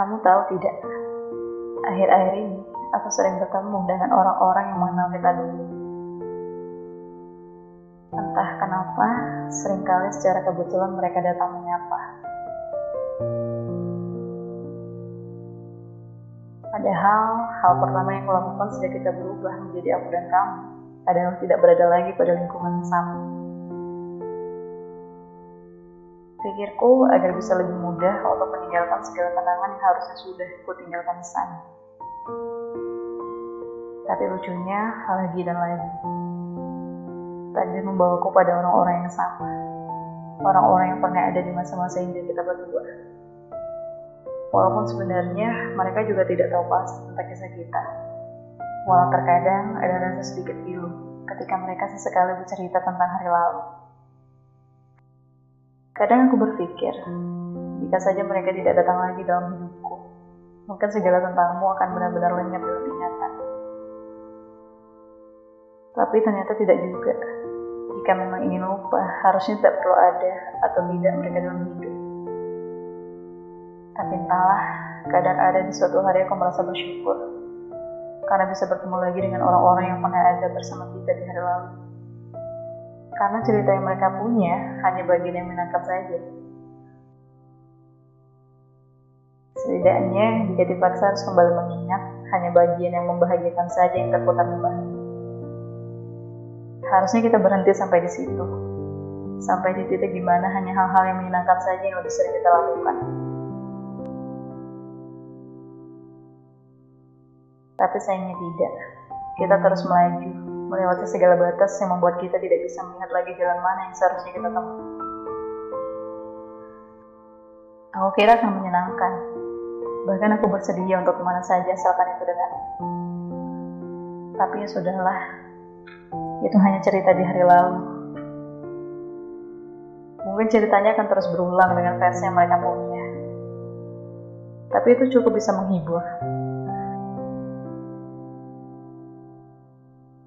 Kamu tahu tidak, akhir-akhir ini aku sering bertemu dengan orang-orang yang mengenal kita dulu. Entah kenapa, sering kali secara kebetulan mereka datang menyapa. Padahal, hal pertama yang kulakukan sejak kita berubah menjadi aku dan kamu adalah tidak berada lagi pada lingkungan sama. Pikirku agar bisa lebih mudah untuk meninggalkan segala kenangan yang harusnya sudah ku tinggalkan di sana. Tapi lucunya, lagi dan lagi. Takdir membawaku pada orang-orang yang sama. Orang-orang yang pernah ada di masa-masa indah kita berdua. Walaupun sebenarnya mereka juga tidak tahu pasti tentang kisah kita. Walau terkadang ada rasa sedikit pilu ketika mereka sesekali bercerita tentang hari lalu. Kadang aku berpikir, jika saja mereka tidak datang lagi dalam hidupku, mungkin segala tentangmu akan benar-benar lenyap dalam ingatan. Tapi ternyata tidak juga. Jika memang ingin lupa, harusnya tidak perlu ada atau tidak mereka dalam hidup. Tapi entahlah, kadang ada di suatu hari aku merasa bersyukur karena bisa bertemu lagi dengan orang-orang yang pernah ada bersama kita di hari lalu. Karena cerita yang mereka punya hanya bagian yang menangkap saja. Setidaknya, jika dipaksa harus kembali mengingat, hanya bagian yang membahagiakan saja yang terputar kembali. Harusnya kita berhenti sampai di situ. Sampai di titik di mana hanya hal-hal yang menyenangkan saja yang lebih sering kita lakukan. Tapi sayangnya tidak. Kita terus melaju, melewati segala batas yang membuat kita tidak bisa melihat lagi jalan mana yang seharusnya kita tempuh. Aku kira akan menyenangkan. Bahkan aku bersedia untuk ke mana saja asalkan itu dengan. Tapi ya sudahlah, itu hanya cerita di hari lalu. Mungkin ceritanya akan terus berulang dengan versi yang mereka punya. Tapi itu cukup bisa menghibur.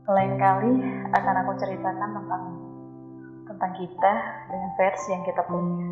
Lain kali akan aku ceritakan tentang tentang kita dengan versi yang kita punya.